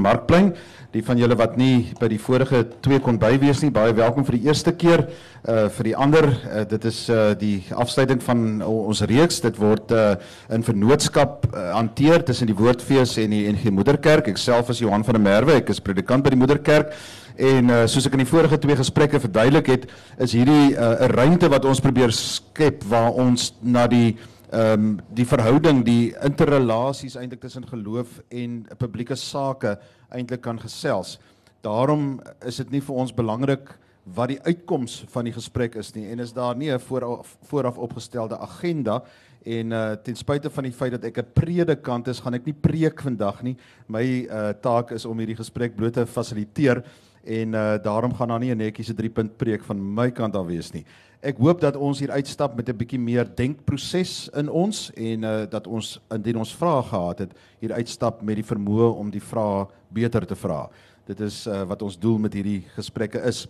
Markplein. Die van julle wat nie by die vorige twee kon bywees nie, baie welkom vir die eerste keer. Uh vir die ander, uh, dit is uh die afsluiting van ons reeks. Dit word uh in vennootskap uh, hanteer tussen die Woordfees en die NG Moederkerk. Ek self is Johan van der Merwe, ek is predikant by die Moederkerk. En uh, soos ek in die vorige twee gesprekke verduidelik het, is hierdie 'n uh, ruimte wat ons probeer skep waar ons na die ehm um, die verhouding, die interrelasies eintlik tussen geloof en publieke sake eintlik kan gesels. Daarom is dit nie vir ons belangrik wat die uitkoms van die gesprek is nie en is daar nie 'n vooraf vooraf opgestelde agenda en uh, ten spyte van die feit dat ek 'n predikant is, gaan ek nie preek vandag nie. My uh, taak is om hierdie gesprek bloot te fasiliteer en uh, daarom gaan daar nie 'n netjiese 3 punt preek van my kant af wees nie. Ek hoop dat ons hier uitstap met 'n bietjie meer denkproses in ons en uh, dat ons indien ons vrae gehad het, hier uitstap met die vermoë om die vrae beter te vra. Dit is uh, wat ons doel met hierdie gesprekke is.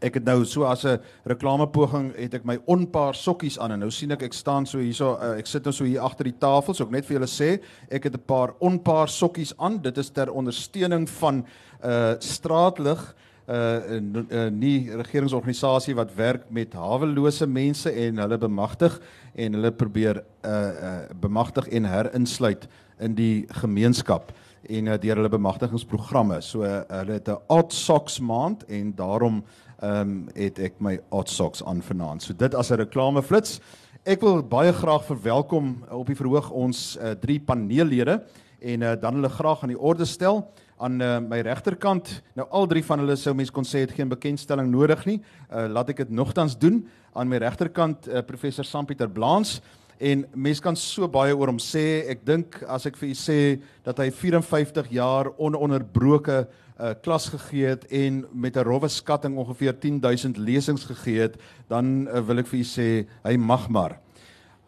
Ek het nou so as 'n reklamepoging het ek my onpaar sokkies aan en nou sien ek ek staan so hierso uh, ek sit nou so hier agter die tafel so ek net vir julle sê ek het 'n paar onpaar sokkies aan dit is ter ondersteuning van 'n uh, straatlig 'n uh, uh, nie regeringsorganisasie wat werk met hawelose mense en hulle bemagtig en hulle probeer uh, uh, bemagtig en herinsluit in die gemeenskap en uh, deur hulle bemagtigingsprogramme. So uh, hulle het 'n odd socks maand en daarom ehm um, het ek my hot socks aan vanaand. So dit as 'n reklameflits. Ek wil baie graag verwelkom op die verhoog ons uh, drie paneellede en uh, dan hulle graag aan die orde stel aan uh, my regterkant. Nou al drie van hulle sou mense kon sê het geen bekendstelling nodig nie. Uh, laat ek dit nogtans doen. Aan my regterkant uh, professor Sampieter Blaans en mense kan so baie oor hom sê. Ek dink as ek vir u sê dat hy 54 jaar ononderbroke uh, klas gegee het en met 'n rowwe skatting ongeveer 10000 lesings gegee het, dan uh, wil ek vir u sê hy mag maar.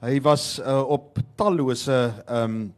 Hy was uh, op tallose ehm um,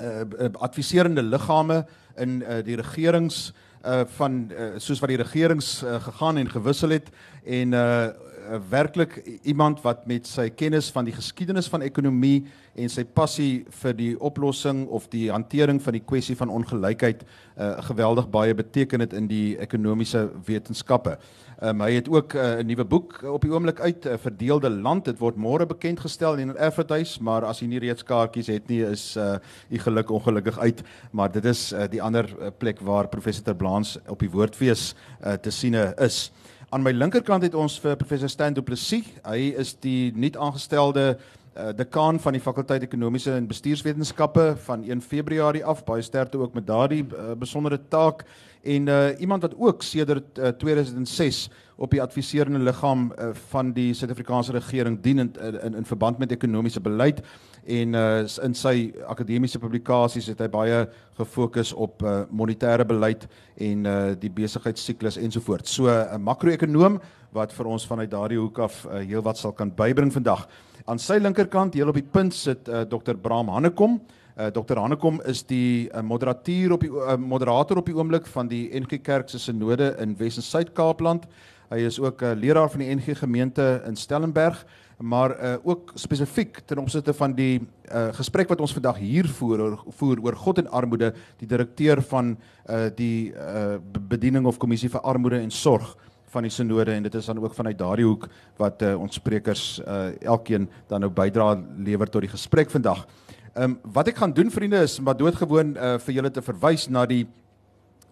uh, adviserende liggame in uh, die regerings uh, van uh, soos wat die regerings uh, gegaan en gewissel het en uh, uh, werklik iemand wat met sy kennis van die geskiedenis van ekonomie en sy passie vir die oplossing of die hantering van die kwessie van ongelykheid uh, geweldig baie beteken het in die ekonomiese wetenskappe. Um, hy het ook 'n uh, nuwe boek op die oomblik uit, 'n uh, Verdeelde Land. Dit word môre bekend gestel in 'n advertise, maar as jy nie reeds kaartjies het nie, is uh u geluk ongelukkig uit, maar dit is uh, die ander uh, plek waar professor Terblaans op die woordfees uh, te siene is. Aan my linkerkant het ons vir professor Stan Du Plessis. Hy is die nuut aangestelde uh, dekaan van die fakulteit ekonomiese en bestuurswetenskappe van 1 Februarie af. Baie sterkte ook met daardie uh, besondere taak en uh, iemand wat ook sedert uh, 2006 op die adviserende liggaam uh, van die Suid-Afrikaanse regering dien in, in in verband met ekonomiese beleid en uh, in sy akademiese publikasies het hy baie gefokus op uh, monetêre beleid en uh, die besigheidssiklus ensovoorts. So 'n uh, makro-ekonoom wat vir ons vanuit daardie hoek af uh, heelwat sal kan bybring vandag. Aan sy linkerkant, heel op die punt sit uh, Dr. Bram Hannekom. Uh, Dr. Hannekom is die uh, moderateur op die uh, moderator op die oomblik van die NG Kerk se sinode in Wes en Suid-Kaapland. Hy is ook 'n uh, leraar van die NG gemeente in Stellenberg maar uh, ook spesifiek ten opsigte van die uh, gesprek wat ons vandag hier voer oor, voer oor God en armoede, die direkteur van uh, die uh, bediening of kommissie vir armoede en sorg van die sinode en dit is dan ook vanuit daardie hoek wat uh, ons sprekers uh, elkeen dan nou bydra lewer tot die gesprek vandag. Ehm um, wat ek gaan doen vriende is maar doodgewoon uh, vir julle te verwys na die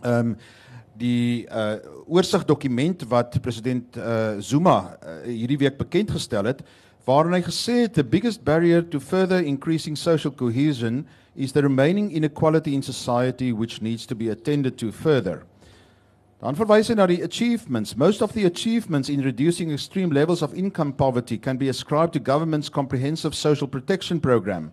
ehm um, die uh oorsigdokument wat president uh Zuma uh, hierdie week bekend gestel het waarin hy gesê het the biggest barrier to further increasing social cohesion is the remaining inequality in society which needs to be attended to further. Dan verwys hy na die achievements. Most of the achievements in reducing extreme levels of income poverty can be ascribed to government's comprehensive social protection program.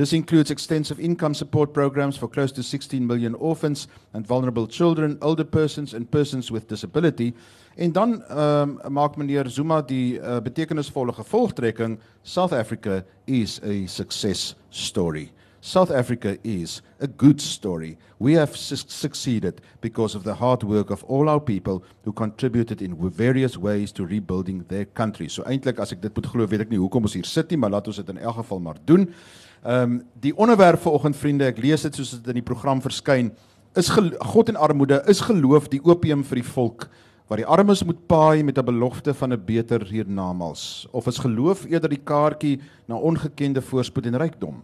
This includes extensive income support programs for close to 16 million orphans and vulnerable children, older persons and persons with disability. En dan ehm um, maak meneer Zuma die uh, betekenisvolle gevolgtrekking South Africa is a success story. South Africa is a good story. We have su succeeded because of the hard work of all our people who contributed in various ways to rebuilding their country. So eintlik as ek dit moet glo, weet ek nie hoekom ons hier sit nie, maar laat ons dit in elk geval maar doen. Ehm um, die onderwerp vir oggend vriende, ek lees dit soos dit in die program verskyn, Is God en armoede is geloof die opium vir die volk wat die armes moet paai met 'n belofte van 'n beter hiernamaals of is geloof eerder die kaartjie na ongekende voorspoed en rykdom?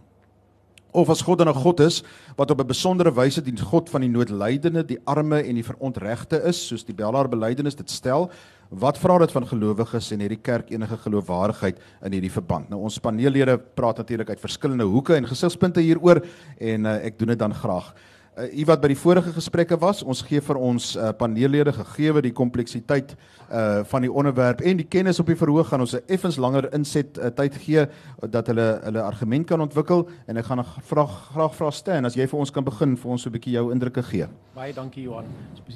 Of as God dan 'n God is wat op 'n besondere wyse die God van die noodlydende, die arme en die verontregte is, soos die Bellaar belydenis dit stel, wat vra dit van gelowiges en hierdie kerk enige geloofwaardigheid in hierdie verband? Nou ons spaneellede praat natuurlik uit verskillende hoeke en gesigspunte hieroor en uh, ek doen dit dan graag uh, u wat by die vorige gesprekke was, ons gee vir ons uh, paneellede gegee die kompleksiteit uh van die onderwerp en die kennis op die verhoog gaan ons 'n effens langer inset uh, tyd gee dat hulle hulle argument kan ontwikkel en ek gaan vra graag vra Stan as jy vir ons kan begin vir ons so 'n bietjie jou indrukke gee. Baie dankie Johan.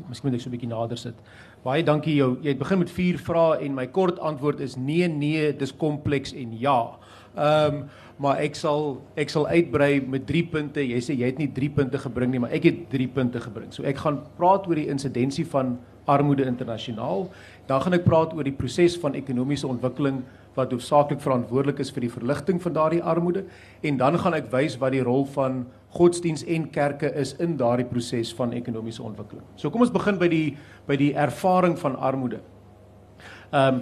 Miskien moet ek so 'n bietjie nader sit. Baie dankie jou. Jy het begin met vier vrae en my kort antwoord is nee nee, dis kompleks en ja. Ehm um, maar ek sal ek sal uitbrei met 3 punte. Jy sê jy het nie 3 punte gebring nie, maar ek het 3 punte gebring. So ek gaan praat oor die insidensie van armoede internasionaal. Dan gaan ek praat oor die proses van ekonomiese ontwikkeling wat hoofsaaklik verantwoordelik is vir die verligting van daardie armoede en dan gaan ek wys wat die rol van godsdiens en kerke is in daardie proses van ekonomiese ontwikkeling. So kom ons begin by die by die ervaring van armoede. Ehm um,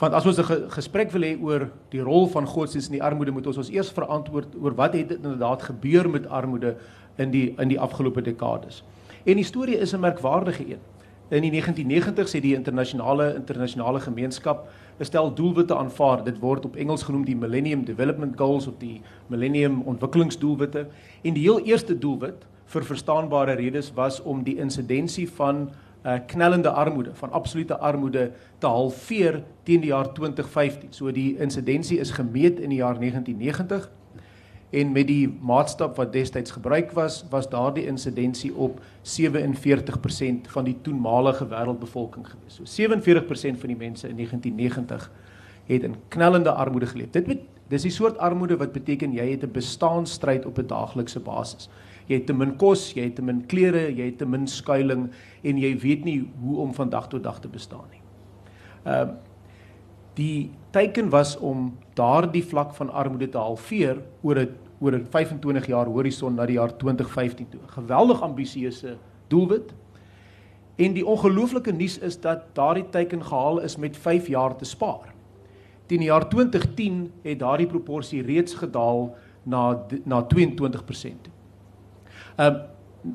Want as ons 'n gesprek wil hê oor die rol van godsdienst in die armoede, moet ons ons eers verantwoord oor wat het inderdaad gebeur met armoede in die in die afgelope dekades. En die storie is 'n merkwaardige een. In die 1990s het die internasionale internasionale gemeenskap 'n stel doelwitte aanvaar. Dit word op Engels genoem die Millennium Development Goals of die Millennium Ontwikkelingsdoelwitte. En die heel eerste doelwit vir verstaanbare redes was om die insidensie van uh, knellende armoede, van absolute armoede te halveer teen die jaar 2015. So die insidensie is gemeet in die jaar 1990 en met die maatstaf wat destyds gebruik was, was daardie insidensie op 47% van die toenmalige wêreldbevolking gewees. So 47% van die mense in 1990 het in knellende armoede geleef. Dit met, dis die soort armoede wat beteken jy het 'n bestaanstryd op 'n daaglikse basis jy het te min kos, jy het te min klere, jy het te min skuilings en jy weet nie hoe om van dag tot dag te bestaan nie. Ehm uh, die teiken was om daardie vlak van armoede te halveer oor 'n oor 'n 25 jaar horison na die jaar 2015 toe. Geweldig ambisieuse doelwit. En die ongelooflike nuus is dat daardie teiken gehaal is met 5 jaar te spaar. Teen die jaar 2010 het daardie proporsie reeds gedaal na na 22% toe. Ehm uh,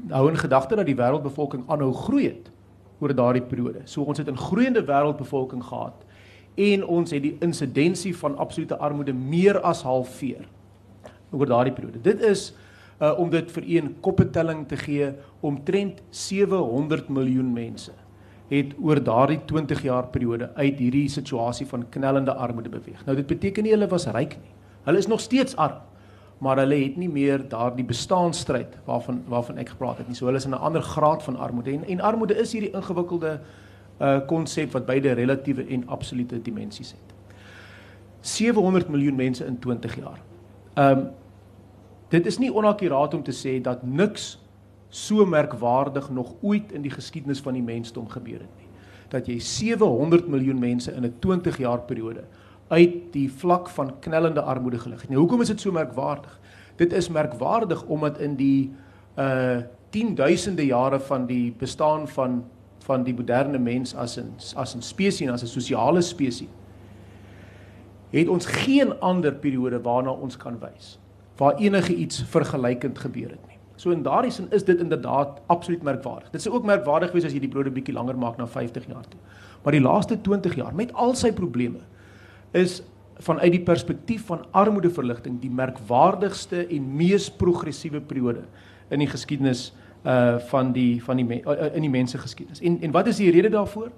hou in gedagte dat die wêreldbevolking aanhou groei het oor daardie periode. So ons het 'n groeiende wêreldbevolking gehad en ons het die insidensie van absolute armoede meer as halveer oor daardie periode. Dit is uh, om dit vir een koppetelling te gee omtrent 700 miljoen mense het oor daardie 20 jaar periode uit hierdie situasie van knellende armoede beweeg. Nou dit beteken nie hulle was ryk nie. Hulle is nog steeds arm maar hulle het nie meer daardie bestaanstryd waarvan waarvan ek gepraat het nie. So hulle is in 'n ander graad van armoede en en armoede is hierdie ingewikkelde uh konsep wat beide relatiewe en absolute dimensies het. 700 miljoen mense in 20 jaar. Um dit is nie onakkuraat om te sê dat niks so merkwaardig nog ooit in die geskiedenis van die mensdom gebeur het nie. Dat jy 700 miljoen mense in 'n 20 jaar periode uit die vlak van knellende armoede gelig het. Nou hoekom is dit so merkwaardig? Dit is merkwaardig omdat in die uh tienduisende jare van die bestaan van van die moderne mens as 'n as 'n spesies en as 'n sosiale spesies het ons geen ander periode waarna ons kan wys waar enige iets vergelykend gebeur het nie. So in daardie sin is dit inderdaad absoluut merkwaardig. Dit sou ook merkwaardig wees as jy die periode bietjie langer maak na 50 jaar toe. Maar die laaste 20 jaar met al sy probleme is vanuit die perspektief van armoedeverligting die merkwaardigste en mees progressiewe periode in die geskiedenis uh van die van die uh, in die mense geskiedenis. En en wat is die rede daarvoor?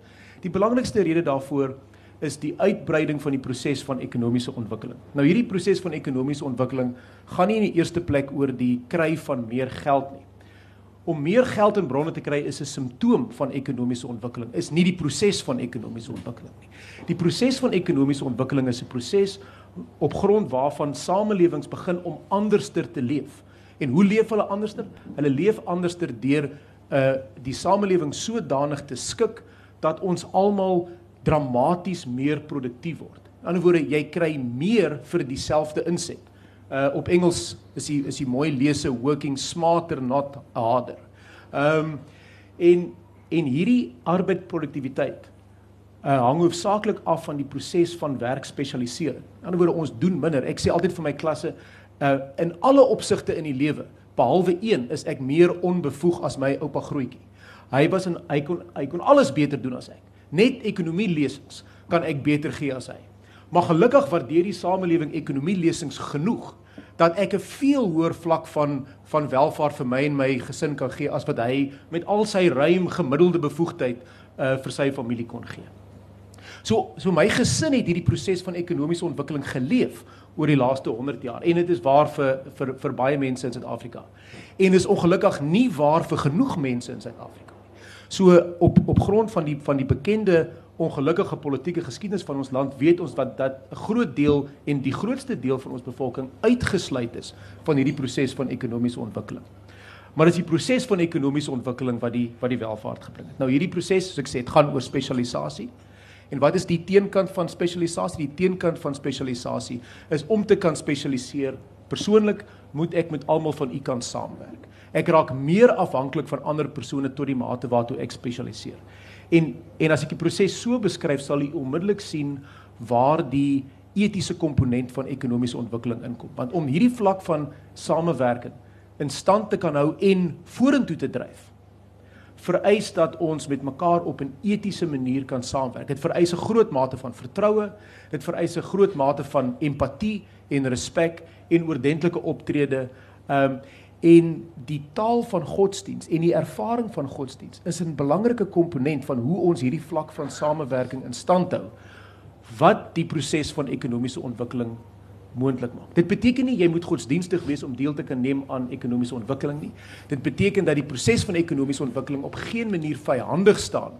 Die belangrikste rede daarvoor is die uitbreiding van die proses van ekonomiese ontwikkeling. Nou hierdie proses van ekonomiese ontwikkeling gaan nie in die eerste plek oor die kry van meer geld nie om meer geld in bronne te kry is 'n simptoom van ekonomiese ontwikkeling, is nie die proses van ekonomiese ontwikkeling nie. Die proses van ekonomiese ontwikkeling is 'n proses op grond waarvan samelewings begin om anderster te leef. En hoe leef hulle anderster? Hulle leef anderster deur uh die samelewing sodanig te skik dat ons almal dramaties meer produktief word. In ander woorde, jy kry meer vir dieselfde inset. Uh op Engels is die is die mooi lese working smarter not harder. Ehm um, en en hierdie arbeidsproduktiwiteit uh, hang hoofsaaklik af van die proses van werkspesialisering. In ander woorde, ons doen minder. Ek sê altyd vir my klasse uh in alle opsigte in die lewe, behalwe een, is ek meer onbevoeg as my oupa grootjie. Hy was in hy kon hy kon alles beter doen as ek. Net ekonomie lesings kan ek beter gee as hy. Maar gelukkig waardeer die samelewing ekonomie lesings genoeg dat ek 'n veel hoër vlak van van welvaart vir my en my gesin kan gee as wat hy met al sy ruim gemiddelde bevoegdheid uh vir sy familie kon gee. So so my gesin het hierdie proses van ekonomiese ontwikkeling geleef oor die laaste 100 jaar en dit is waar vir vir vir baie mense in Suid-Afrika. En is ongelukkig nie waar vir genoeg mense in Suid-Afrika nie. So op op grond van die van die bekende ongelukkige politieke geskiedenis van ons land weet ons dat dat 'n groot deel en die grootste deel van ons bevolking uitgesluit is van hierdie proses van ekonomiese ontwikkeling. Maar dit is die proses van ekonomiese ontwikkeling wat die wat die welvaart gebring het. Nou hierdie proses, soos ek sê, dit gaan oor spesialisasie. En wat is die teenkant van spesialisasie? Die teenkant van spesialisasie is om te kan spesialiseer. Persoonlik moet ek met almal van u kan saamwerk. Ek raak meer afhanklik van ander persone tot die mate waartoe ek spesialiseer. En en as ek die proses so beskryf, sal u onmiddellik sien waar die etiese komponent van ekonomiese ontwikkeling inkom. Want om hierdie vlak van samewerking in stand te kan hou en vorentoe te dryf, vereis dat ons met mekaar op 'n etiese manier kan saamwerk. Dit vereis 'n groot mate van vertroue, dit vereis 'n groot mate van empatie en respek en oordentlike optrede. Ehm um, en die taal van godsdiens en die ervaring van godsdiens is 'n belangrike komponent van hoe ons hierdie vlak van samewerking in stand hou wat die proses van ekonomiese ontwikkeling moontlik maak. Dit beteken nie jy moet godsdienstig wees om deel te kan neem aan ekonomiese ontwikkeling nie. Dit beteken dat die proses van ekonomiese ontwikkeling op geen manier vyandig staan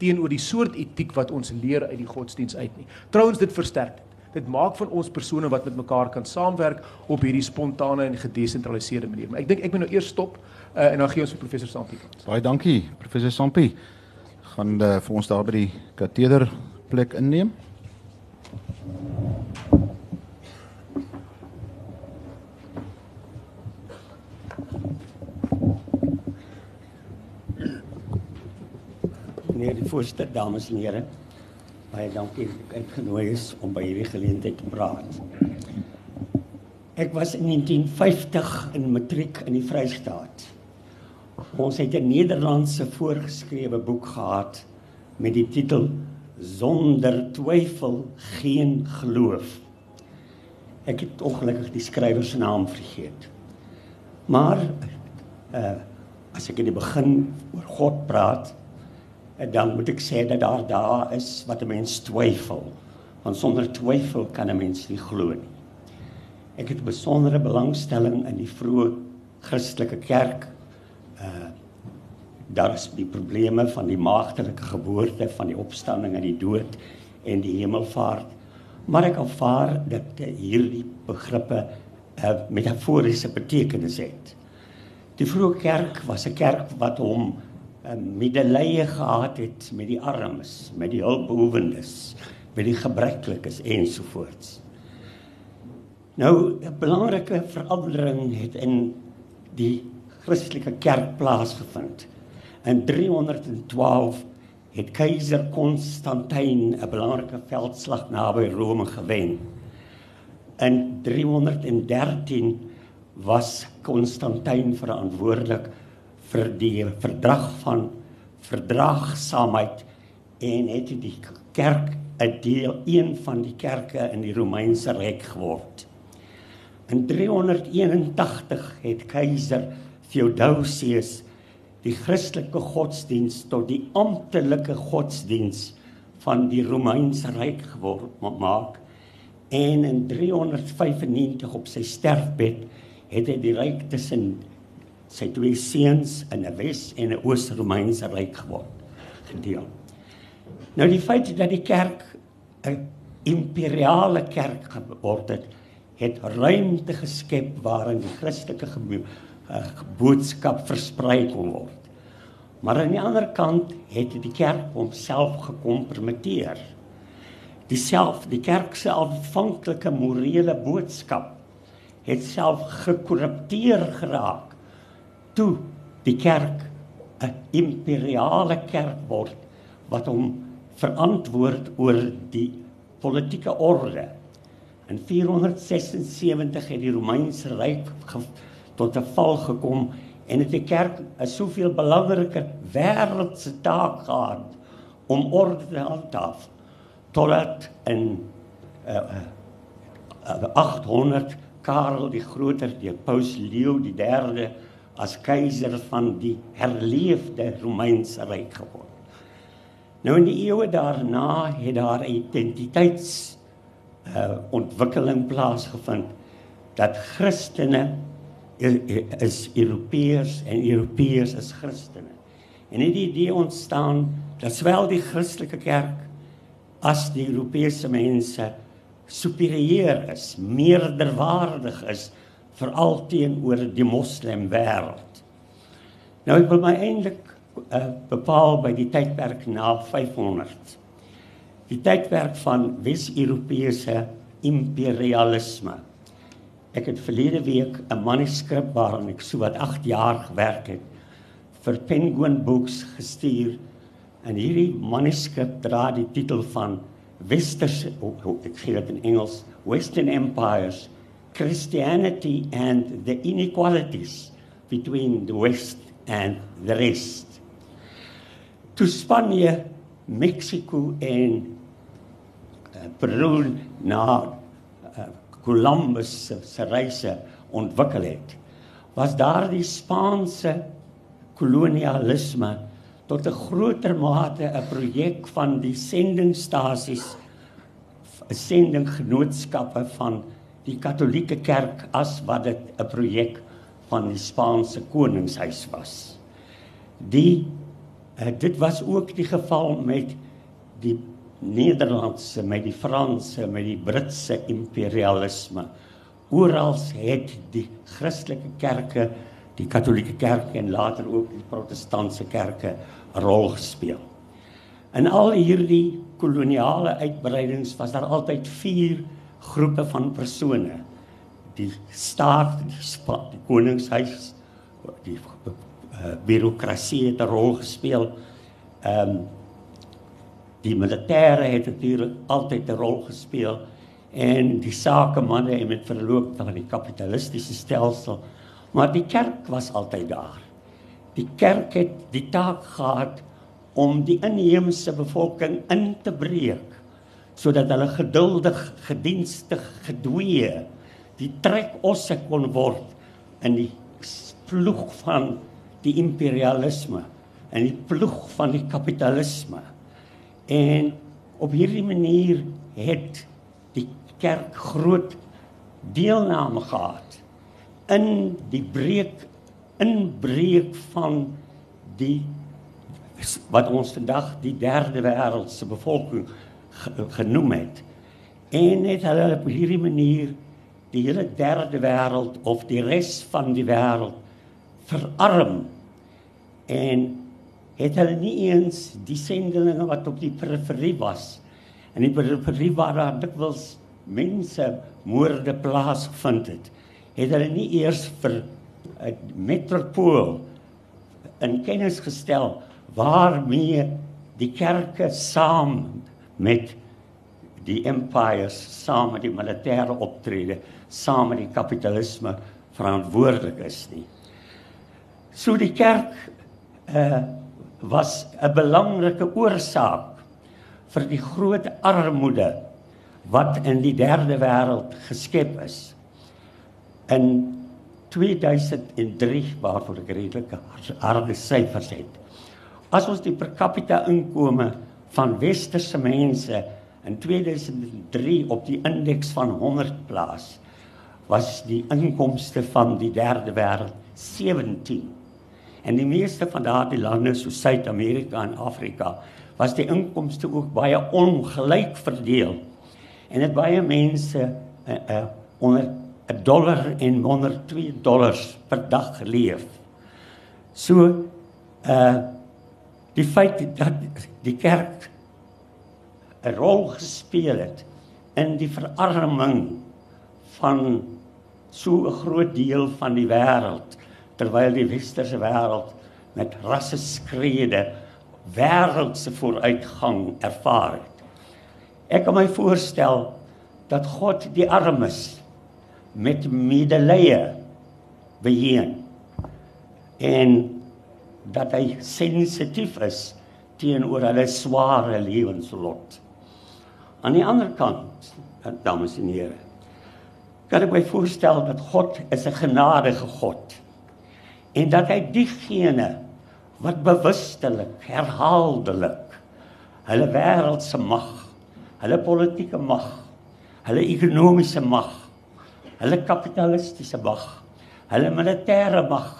teenoor die soort etiek wat ons leer uit die godsdiens uit nie. Trouwens dit versterk dit. Dit maak van ons persone wat met mekaar kan saamwerk op hierdie spontane en gedesentraliseerde manier. Maar ek dink ek moet nou eers stop uh, en dan gee ons vir professor Sampie. Baie dankie professor Sampie. Gaan uh, vir ons daar by die kateder plek inneem. meneer die voorsitter, dames en here. Baie dankie dat ek uitgenooi is om by hierdie geleentheid te praat. Ek was in 1950 in matriek in die Vrystaat. Ons het 'n Nederlandse voorgeskrewe boek gehad met die titel Sonder twyfel geen geloof. Ek het ongelukkig die skrywer se naam vergeet. Maar uh as ek in die begin oor God praat, En dan moet ek sê dat daar daar is wat 'n mens twyfel. Want sonder twyfel kan 'n mens nie glo nie. Ek het 'n besondere belangstelling in die vroeë Christelike kerk. Uh daar is die probleme van die maagtelike geboorte, van die opstanding uit die dood en die hemelvaart. Maar ek aanvaar dat hierdie begrippe 'n uh, metaforiese betekenis het. Die vroeë kerk was 'n kerk wat hom medelee gehad het met die armes, met die hulpbehoewendes, met die gebreklikes ensovoorts. Nou 'n belangrike verandering het in die Christelike kerk plaasgevind. In 312 het keiser Konstantin 'n belangrike veldslag naby Rome gewen. In 313 was Konstantin verantwoordelik vir die verdrag van verdraagsaamheid en het die kerk 'n deel een van die kerke in die Romeinse ryk geword. In 381 het keiser Theodosius die Christelike godsdiens tot die amptelike godsdiens van die Romeinse ryk geword maak en in 395 op sy sterfbed het hy die ryk tussen sy twee seuns in 'n Wes- en 'n Oos-Romeinse ryk geword gedeel. Nou die feit dat die kerk 'n imperiale kerk geword het, het ruimte geskep waarin die Christelike eh, boodskap versprei kon word. Maar aan die ander kant het die kerk homself gekompromiteer. Dieself, die kerk se aanvanklike morele boodskap het self gekorrupteer geraak toe die kerk 'n imperiale kerk word wat hom verantwoord oor die politieke orde. In 476 het die Romeinse ryk tot 'n val gekom en dit die kerk 'n soveel belangriker wêreldse taak gehad om orde te handhaaf totdat in uh, uh, 800 Karel die Groter die Paus Leo die 3de as keiser van die herleefde Romeinse ryk geword. Nou in die eeue daarna het daar 'n identiteits uh ontwikkeling plaasgevind dat Christene is Europeërs en Europeërs is Christene. En het die idee ontstaan dat sowel die Christelike kerk as die Europese mense superieur is, meerderwaardig is veral teenoor die moslim wêreld. Nou ek wil my eintlik uh, bepaal by die tydperk na 500. Die tydperk van Wes-Europese imperialisme. Ek het verlede week 'n manuskrip waaraan ek so wat 8 jaar gewerk het vir Penguin Books gestuur en hierdie manuskrip dra die titel van Westerse oh, oh, ek sê dit in Engels Western Empires Christianity and the inequalities between the west and the rest. Toe Spanje, Mexico en uh, Peru na uh, Columbus se reise ontwikkel het, was daardie Spaanse kolonialisme tot 'n groter mate 'n projek van die sendingstasies 'n sendinggenootskappe van die Katolieke Kerk as wat dit 'n projek van die Spaanse koningshuis was. Die uh, dit was ook die geval met die Nederlandse, met die Franse, met die Britse imperialisme. Oral het die Christelike kerke, die Katolieke kerk en later ook die Protestantse kerke 'n rol gespeel. In al hierdie koloniale uitbreidings was daar altyd vier groepe van persone. Die staat, die, spa, die koningshuis, die uh, bureaukrasie het 'n rol gespeel. Ehm um, die militêre het natuurlik altyd 'n rol gespeel en die sakemanne en met verloop van die kapitalistiese stelsel maar die kerk was altyd daar die kerk het die taak gehad om die inheemse bevolking in te breek sodat hulle geduldig gedienstig gedwee die trekosse kon word in die ploeg van die imperialisme en die ploeg van die kapitalisme. En op hierdie manier het die kerk groot deelname gehad in die breek inbreek van die wat ons vandag die derde wêreld se bevolking genoem het. En het hulle op hierdie manier die hele derde wêreld of die res van die wêreld verarm en het hulle nie eens die sendelinge wat op die periferie was en die periferie waar daar dikwels mense moorde plaasgevind het het hulle nie eers vir 'n metropool in kennis gestel waarmee die kerke saam met die empires saam met die militêre optrede saam met die kapitalisme verantwoordelik is nie so die kerk uh was 'n belangrike oorsaak vir die groot armoede wat in die derde wêreld geskep is. In 2003 waarvoor ek redelike harde syfers het. As ons die per capita inkome van westerse mense in 2003 op die indeks van 100 plaas, was die inkomste van die derde wêreld 17 En die meeste van daardie lande soos Suid-Amerika en Afrika was die inkomste ook baie ongelyk verdeel. En dit baie mense uh, uh, onder 'n dollar en onder 2 dollars per dag geleef. So uh die feit dat die kerk 'n rol gespeel het in die verarming van so 'n groot deel van die wêreld terwyl die westerse wêreld met rasseskrede wêreldse vooruitgang ervaar het. Ek kan my voorstel dat God die armes met medelee beheen en dat hy sensitief is teenoor hulle sware lewenslot. Aan die ander kant, dames en here, kan ek my voorstel dat God is 'n genadige God en dat hy diegene wat bewustelik, herhaaldelik hulle wêreldse mag, hulle politieke mag, hulle ekonomiese mag, hulle kapitalistiese mag, hulle militêre mag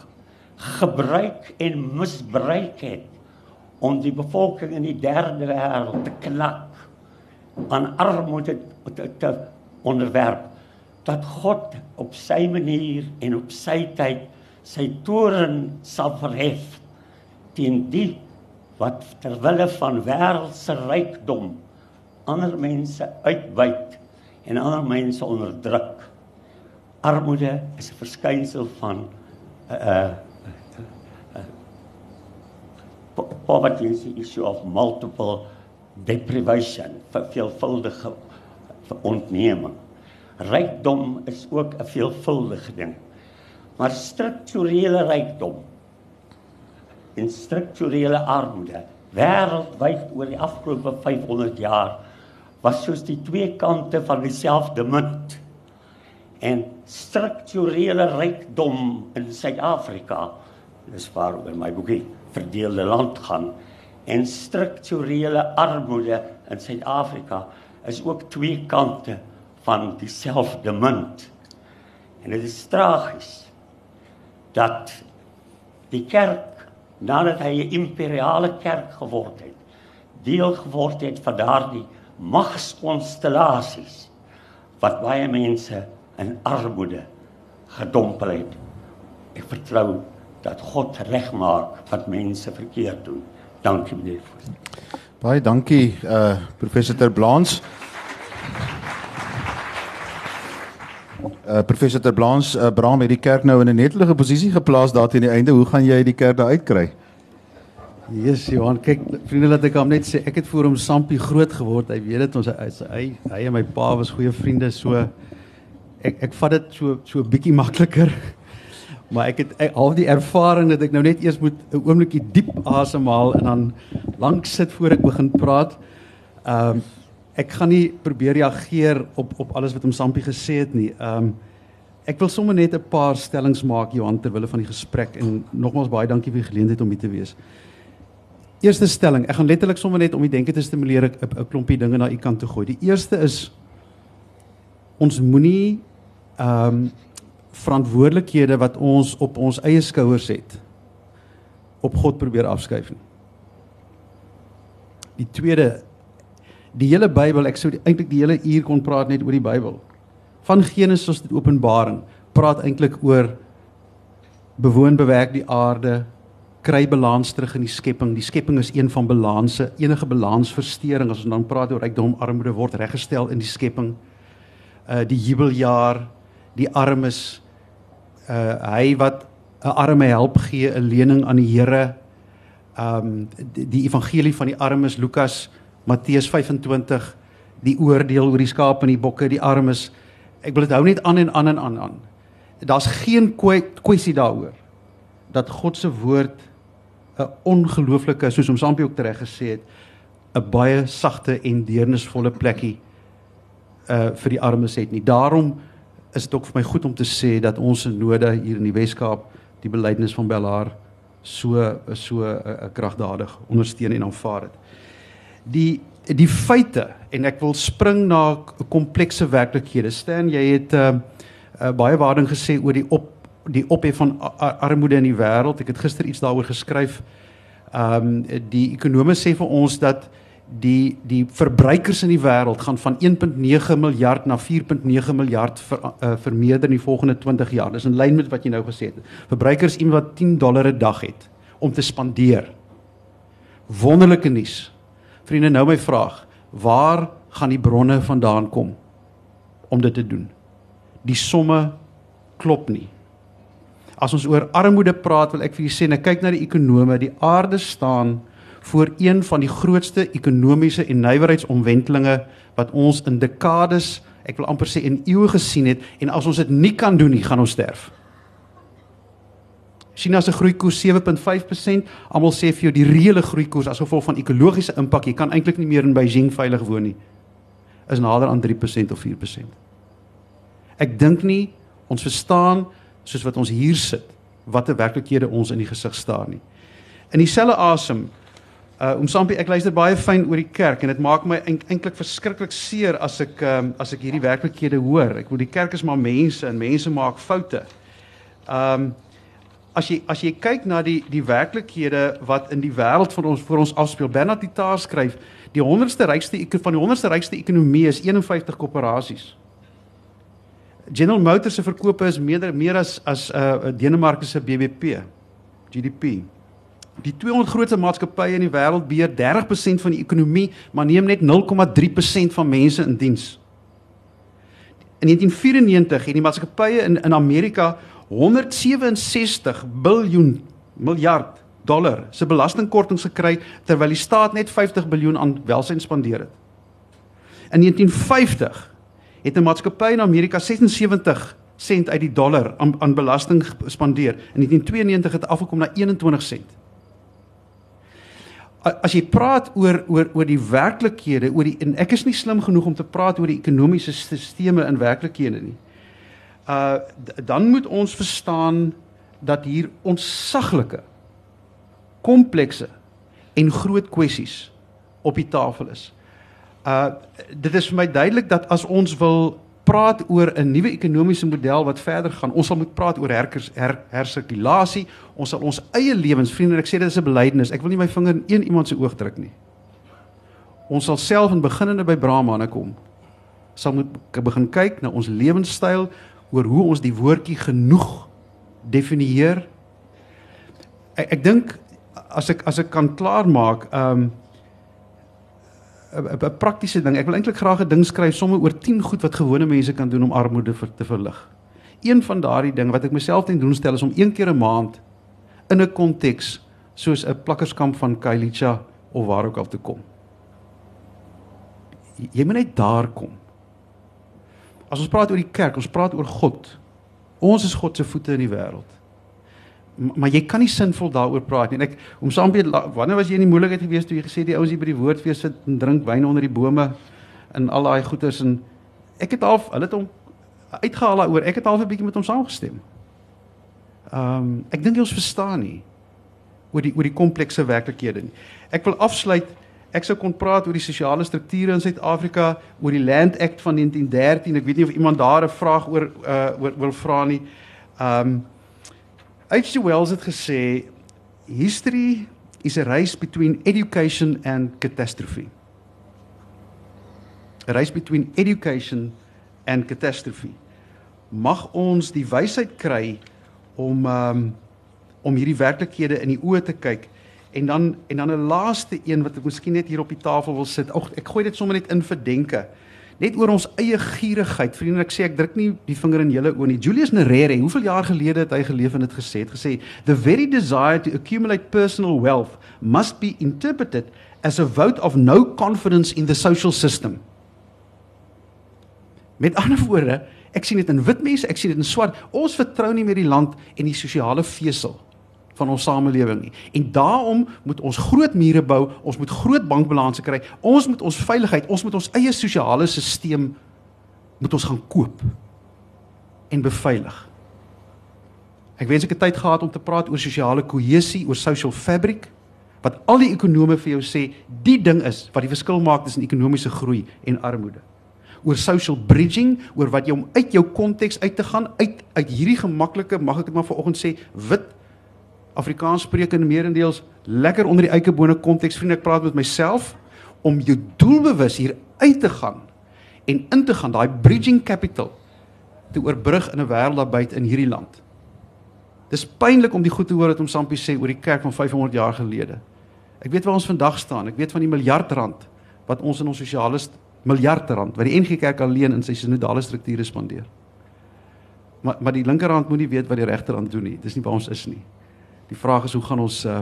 gebruik en misbruik het om die bevolking in die derde wêreld te knak aan armoede te, te onderwerp dat God op sy manier en op sy tyd sy toren sal verhef teen die wat ter wille van wêreldse rykdom ander mense uitbuit en ander mense onderdruk. Armoede is 'n verskynsel van 'n uh, uh, uh, poverty is the issue of multiple deprivation, veelvuldige ontneming. Rykdom is ook 'n veelvuldige ding. Maar strukturele rykdom en strukturele armoede wêreldwyd oor die afgelope 500 jaar was soos die twee kante van dieselfde munt. En strukturele rykdom in Suid-Afrika, dis waaroor my boekie verdeelde land gaan en strukturele armoede in Suid-Afrika is ook twee kante van dieselfde munt. En dit is tragies dat die kerk nadat hy 'n imperiale kerk geword het, deel geword het van daardie magskonstellasies wat baie mense in armoede gedompel het. Ek vertrou dat God regmaak wat mense verkeerd doen. Dankie meneer. Baie dankie uh professor Terblans. Uh professor Terblans, uh, Bram het die kerk nou in 'n netelige posisie geplaas daar teen die einde. Hoe gaan jy die kerk daar uitkry? Jesus Johan, kyk vriende laat ek hom net sê, ek het voor hom Sampie groot geword. Hy weet dit ons hy hy, hy en my pa was goeie vriende so ek ek vat dit so so bietjie makliker. Maar ek het al die ervaring dat ek nou net eers moet 'n oombliekie diep asemhaal en dan lank sit voor ek begin praat. Ehm um, ek gaan nie probeer reageer op op alles wat hom Sampie gesê het nie. Ehm um, ek wil sommer net 'n paar stellings maak Johan terwyl van die gesprek en nogmaals baie dankie vir die geleentheid om hier te wees. Eerste stelling, ek gaan letterlik sommer net om die denke te stimuleer 'n klompie dinge na u kant toe gooi. Die eerste is ons moenie ehm um, verantwoordelikhede wat ons op ons eie skouers het op God probeer afskuif nie. Die tweede die hele Bybel, ek sou eintlik die hele uur kon praat net oor die Bybel. Van Genesis tot Openbaring praat eintlik oor bewoon bewerk die aarde, kry balans terug in die skepping. Die skepping is een van balanse, enige balansversteuring as ons dan praat oor rykdom, armoede word reggestel in die skepping. Uh die jubeljaar, die armes uh hy wat 'n arme help gee 'n lening aan die Here. Um die, die evangelie van die armes Lukas Matteus 25 die oordeel oor die skape en die bokke, die armes. Ek wil dit hou net aan en aan en aan aan. Daar's geen kwessie daaroor dat God se woord 'n ongelooflike soos om Sampie ook reg gesê het 'n baie sagte en deernisvolle plekkie uh vir die armes het nie. Daarom is dit ook vir my goed om te sê dat ons in Noorde hier in die Wes-Kaap die belydenis van Bellaar so so 'n uh, kragdadig ondersteun en aanvaar het. Die die feite en ek wil spring na komplekse werklikhede. Stan, jy het uh, uh, baie waarding gesê oor die op die ophef van armoede in die wêreld. Ek het gister iets daaroor geskryf. Ehm um, die ekonome sê vir ons dat die die verbruikers in die wêreld gaan van 1.9 miljard na 4.9 miljard ver, uh, vermeerder in die volgende 20 jaar. Dis in lyn met wat jy nou gesê het. Verbruikers iemand wat 10 dollar 'n dag het om te spandeer. Wonderlike nuus. Vriende, nou my vraag, waar gaan die bronne vandaan kom om dit te doen? Die somme klop nie. As ons oor armoede praat, wil ek vir julle sê, net kyk na die ekonome, die aarde staan voor een van die grootste ekonomiese en nywerheidsomwentelinge wat ons in dekades, ek wil amper sê in eeue gesien het en as ons dit nie kan doen nie, gaan ons sterf. China se groeikoers 7.5%. Almal sê vir jou die reële groeikoers as gevolg van ekologiese impak, jy kan eintlik nie meer in Beijing veilig woon nie. Is nader aan 3% of 4%. Ek dink nie ons verstaan soos wat ons hier sit watter werklikhede ons in die gesig staar nie. In dieselfde asem uh om Sampie ek luister baie fyn oor die kerk en dit maak my eintlik verskriklik seer as ek um, as ek hierdie werklikhede hoor. Ek wil die kerk is maar mense en mense maak foute. Um as jy as jy kyk na die die werklikhede wat in die wêreld van ons vir ons afspeel, Bernard Titaar skryf, die 100ste rykste van die 100ste rykste ekonomie is 51 koöperasies. General Motors se verkope is meer meer as as 'n uh, Denemarke se BBP, GDP. Die 200 grootste maatskappye in die wêreld beheer 30% van die ekonomie, maar neem net 0,3% van mense in diens. In 1994 het die maatskappye in in Amerika 167 biljoen miljard dollar se belastingkortings gekry terwyl die staat net 50 biljoen aan welsyn spandeer het. In 1950 het 'n maatskappy in Amerika 76 sent uit die dollar aan, aan belasting spandeer. In 1992 het dit afgekom na 21 sent. As jy praat oor oor oor die werklikhede, oor die en ek is nie slim genoeg om te praat oor die ekonomiese stelsels in werklikhede nie uh dan moet ons verstaan dat hier ontsaglike komplekse en groot kwessies op die tafel is. Uh dit is vir my duidelik dat as ons wil praat oor 'n nuwe ekonomiese model wat verder gaan, ons sal moet praat oor herkers her, hersirkulasie, ons sal ons eie lewens, vriende, ek sê dit is 'n belydenis. Ek wil nie my vinger in een iemand se oog druk nie. Ons sal self in beginnende by Brahmane kom. Sal moet begin kyk na ons lewenstyl, oor hoe ons die woordjie genoeg definieer. Ek, ek dink as ek as ek kan klaarmaak, ehm um, 'n praktiese ding. Ek wil eintlik graag 'n ding skryf sommer oor 10 goed wat gewone mense kan doen om armoede vir te verlig. Een van daardie dinge wat ek myself ten doen stel is om een keer 'n maand in 'n konteks soos 'n plakkerskamp van Kailicha of waar ook al te kom. Jy moet net daar kom. As ons praat oor die kerk, ons praat oor God. Ons is God se voete in die wêreld. Maar jy kan nie sinvol daaroor praat nie. En ek om saam met wanneer was jy in die moeilikheid geweest toe jy gesê die ouens hier by die woordfees sit en drink wyn onder die bome en al daai goeters en ek het half hulle het hom uitgehaal daaroor. Ek het half 'n bietjie met hom saamgestem. Ehm um, ek dink jy ons verstaan nie oor die oor die komplekse werklikhede nie. Ek wil afsluit Ek sou kon praat oor die sosiale strukture in Suid-Afrika, oor die Land Act van 1913. Ek weet nie of iemand daar 'n vraag oor uh oor wil vra nie. Um H.G. Wells het gesê history is a race between education and catastrophe. A race between education and catastrophe. Mag ons die wysheid kry om um om hierdie werklikhede in die oë te kyk En dan en dan 'n laaste een wat ek miskien net hier op die tafel wil sit. Ag, ek gooi dit sommer net in vir denke. Net oor ons eie gierigheid. Vriende, ek sê ek druk nie die vinger in julle oë nie. Julius Nyerere, hoeveel jaar gelede het hy geleef en dit gesê het gesê the very desire to accumulate personal wealth must be interpreted as a vote of no confidence in the social system. Met ander woorde, ek sien dit in wit mense, ek sien dit in swart. Ons vertrou nie meer die land en die sosiale vesel van ons samelewing nie. En daarom moet ons groot mure bou, ons moet groot bankbalanse kry. Ons moet ons veiligheid, ons moet ons eie sosiale stelsel moet ons gaan koop en beveilig. Ek wens ek het tyd gehad om te praat oor sosiale kohesie, oor social fabric wat al die ekonome vir jou sê, die ding is wat die verskil maak tussen ekonomiese groei en armoede oor social bridging, oor wat jy om uit jou konteks uit te gaan, uit uit hierdie gemaklike, mag ek dit maar vanoggend sê, wit Afrikaans spreek in meerendeels lekker onder die eikebone konteks. Vriende, ek praat met myself om jou doelbewus hier uit te gaan en in te gaan daai bridging capital te oorbrug in 'n wêreld daar buite in hierdie land. Dis pynlik om die goed te hoor wat om Sampie sê oor die kerk van 500 jaar gelede. Ek weet waar ons vandag staan. Ek weet van die miljard rand wat ons in ons sosiale miljard rand wat die NG Kerk alleen in sy sinodale strukture spandeer. Maar maar die linkerhand moet nie weet wat die regterhand doen nie. Dis nie waar ons is nie. Die vraag is hoe gaan ons uh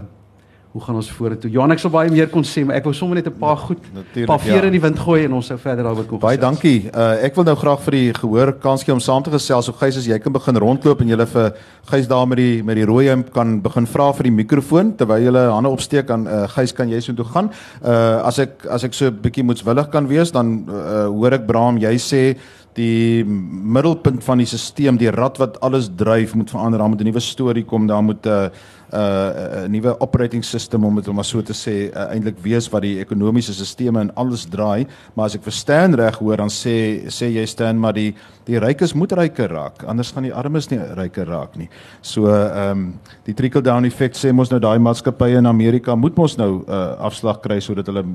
hoe gaan ons vorentoe? Johan ek sou baie meer kon sê, maar ek wou sommer net 'n paar goed Natuurlijk, paar vere ja. in die wind gooi en ons sou verder daaroor kon Baie gesels. dankie. Uh ek wil nou graag vir die gehoor kans gee om saam te gesels. So Gys as jy kan begin rondloop en jy vir Gys daar met die met die rooi hemp kan begin vra vir die mikrofoon terwyl jy hande opsteek aan uh, Gys kan jy so toe gaan. Uh as ek as ek so 'n bietjie moetswillig kan wees dan uh, hoor ek Braam jy sê die middelpunt van die stelsel, die rad wat alles dryf moet verander. Daar moet 'n nuwe storie kom, daar moet 'n uh, 'n uh, nuwe operating system om dit om maar so te sê uh, eintlik wees wat die ekonomiese stelsels en alles draai, maar as ek verstaan reg hoor dan sê sê jy staan maar die die rykes moet ryker raak, anders gaan die armes nie ryker raak nie. So ehm um, die trickle down effek sê mos nou daai maatskappye in Amerika moet mos nou uh, afslag kry sodat hulle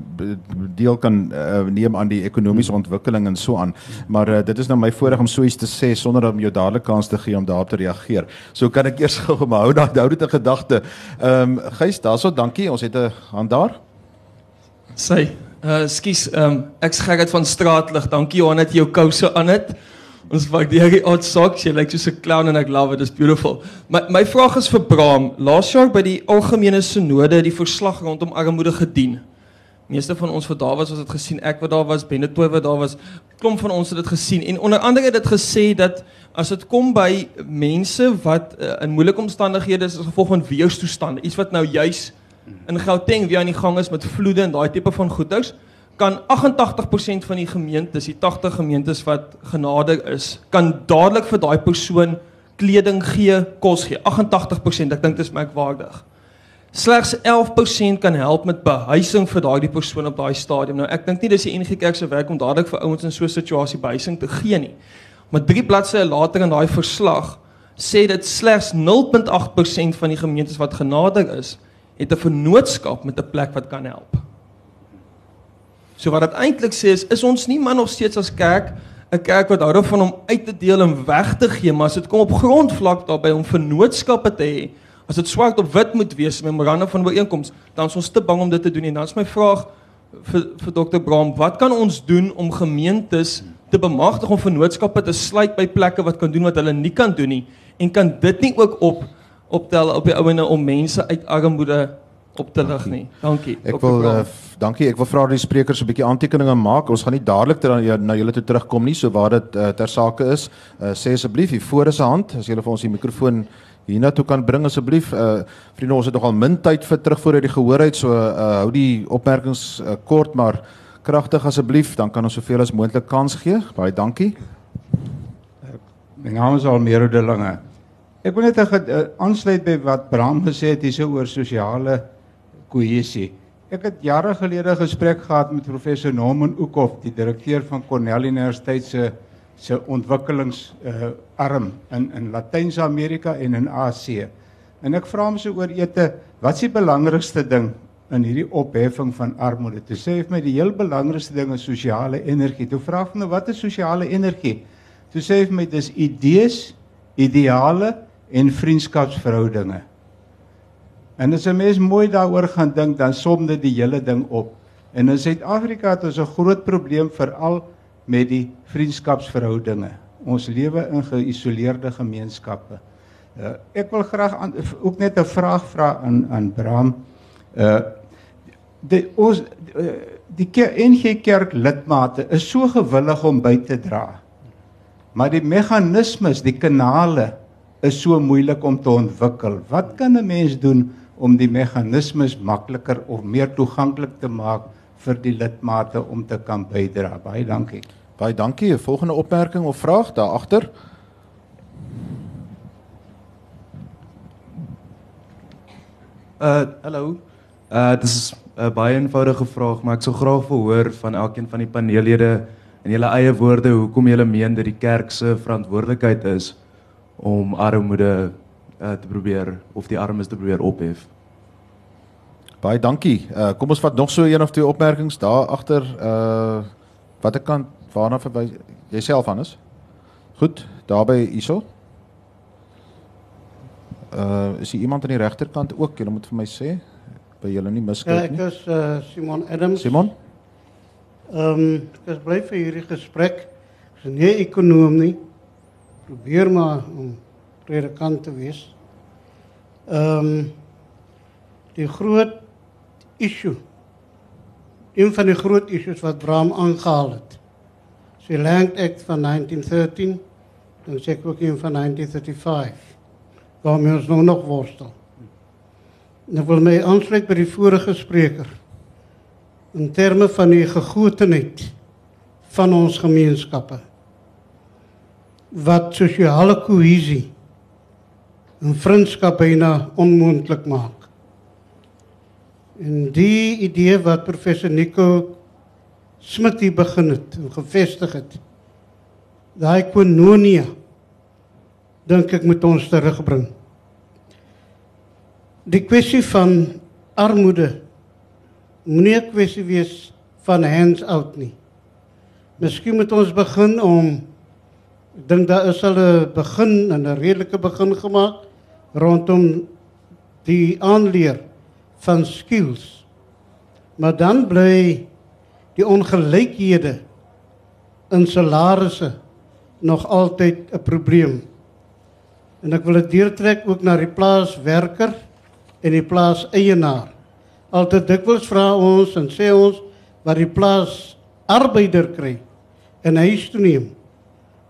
deel kan uh, neem aan die ekonomiese ontwikkeling en so aan. Maar uh, dit is nou my voorreg om so iets te sê sonder om jou dadelik kans te gee om daarop te reageer. So kan ek eers gou hou daai hou dit in gedagte. Ehm um, Gys, daarso dankie. Ons het 'n hand daar. Sy, uh skus, ehm um, ek's Gerrit van Straatlig. Dankie Johan dat jy jou kouse aan het. Ons waardeer die odd socks. Jy lyk soos 'n clown en ek love it. It's beautiful. My my vraag is vir Braam. Laas jaar by die algemene sinode die verslag rondom armoede gedien. Meeste van ons wat daar was, was dit gesien. Ek wat daar was, Benetoy wat daar was, klomp van ons het dit gesien en onder andere het dit gesê dat as dit kom by mense wat uh, in moeilike omstandighede is as gevolg van weerstoestande, iets wat nou juis in Gauteng weer aan die gang is met vloede en daai tipe van goeders, kan 88% van die gemeentes, die 80 gemeentes wat genade is, kan dadelik vir daai persoon kleding gee, kos gee. 88%, ek dink dit is merkwaardig. Slegs 11% kan help met behuising vir daardie persoon op daai stadium. Nou ek dink nie dis die NG Kerk se werk om dadelik vir ouens in so 'n situasie behuising te gee nie. Maar drie bladsye later in daai verslag sê dit slegs 0.8% van die gemeentes wat genadig is, het 'n vennootskap met 'n plek wat kan help. So wat dit eintlik sê is is ons nie maar nog steeds as kerk 'n kerk wat hou daarvan om uit te deel en weg te gee, maar as dit kom op grondvlak daarby om vennootskappe te hê, as dit swart op wit moet wees, memorandum van ooreenkoms, dan is ons te bang om dit te doen en dan is my vraag vir vir Dr. Braam, wat kan ons doen om gemeentes te bemagtig om vennootskappe te sluit by plekke wat kan doen wat hulle nie kan doen nie en kan dit nie ook op optel op die ouene om mense uit armoede op te lig nie. Dankie. Ek Dr. wil uh, dankie. Ek wil vra dat die sprekers 'n bietjie aantekeninge maak. Ons gaan nie dadelik ter, ja, na julle toe terugkom nie, so waar dit uh, ter sake is. Uh, sê asseblief hier voor is 'n hand as julle vir ons die mikrofoon hiernatoe kan bring asseblief. Uh vriende, ons het nogal min tyd vir terugvoer uit die gehoor uit, so uh hou die opmerkings uh, kort maar kragtig asseblief, dan kan ons soveel as moontlik kans gee. Baie dankie. My naam is Almero de Lange. Ek wil net ge- uh, aansluit by wat Bram gesê het hierso oor sosiale kohesie. Ek het jare gelede 'n gesprek gehad met professor Norman Oekhoff, die direkteur van Cornell Universiteit se se ontwikkelings uh, arm in in Latyns-Amerika en in Asië. En ek vra hom so oor ete, wat is die belangrikste ding in hierdie opheffing van armoede? Toe sê hy vir my die heel belangrikste ding is sosiale energie. Toe vra ek hom nou wat is sosiale energie? Toe sê hy vir my dis idees, ideale en vriendskapsverhoudinge. En as 'n mens mooi daaroor gaan dink, dan som dit die hele ding op. En in Suid-Afrika het ons 'n groot probleem veral met die vriendskapsverhoudinge. Ons lewe in geïsoleerde gemeenskappe. Uh, ek wil graag aan, ook net 'n vraag vra aan aan Bram. Uh die ons uh, die ker, NG Kerk lidmate is so gewillig om by te dra. Maar die meganismes, die kanale is so moeilik om te ontwikkel. Wat kan 'n mens doen om die meganismes makliker of meer toeganklik te maak vir die lidmate om te kan bydra? Baie dankie. Baie dankie. 'n Volgende opmerking of vraag daar agter? Uh hallo. Uh dit is 'n baie eenvoudige vraag, maar ek sou graag wil hoor van elkeen van die paneellede in julle eie woorde hoekom julle meen dat die kerk se verantwoordelikheid is om armoede uh, te probeer of die armes te probeer ophef. Baie dankie. Uh kom ons vat nog so een of twee opmerkings daar agter. Uh watter kant waarna verwys jouself Hannes? Goed, daarby hierso. Uh is hier iemand aan die regterkant ook? Jy moet vir my sê by julle nie Ja, miskyk ek nie. is uh, Simon Adams. Simon? Ehm um, ek is bly vir hierdie gesprek. Ek is nie 'n ekonoom nie. probeer maar om predikant te wees. Ehm um, die groot issue een van die groot issues wat Bram aangehaal het. Sy Land Act van 1913 dan sê ek ook een van 1935 waarmee ons nou nog worstel. En ek wil my aansluit by die vorige spreker in terme van die gegotenheid van ons gemeenskappe wat sosiale kohesie en vriendskap byna onmoontlik maak. En die idee wat professor Nico Smit hier begin het en gevestig het. Daai kononia dink ek moet ons terugbring. Die kwessie van armoede moenie 'n kwessie wees van hands out nie. Miskien moet ons begin om ek dink daar is al 'n begin en 'n redelike begin gemaak rondom die aanleer van skills. Maar dan bly die ongelykhede in salarisse nog altyd 'n probleem. En ek wil dit deurtrek ook na die plaaswerker en die plaaseienaar. Altyd dikwels vra ons en sê ons wat die plaas arbeider kry en hy is toe neem.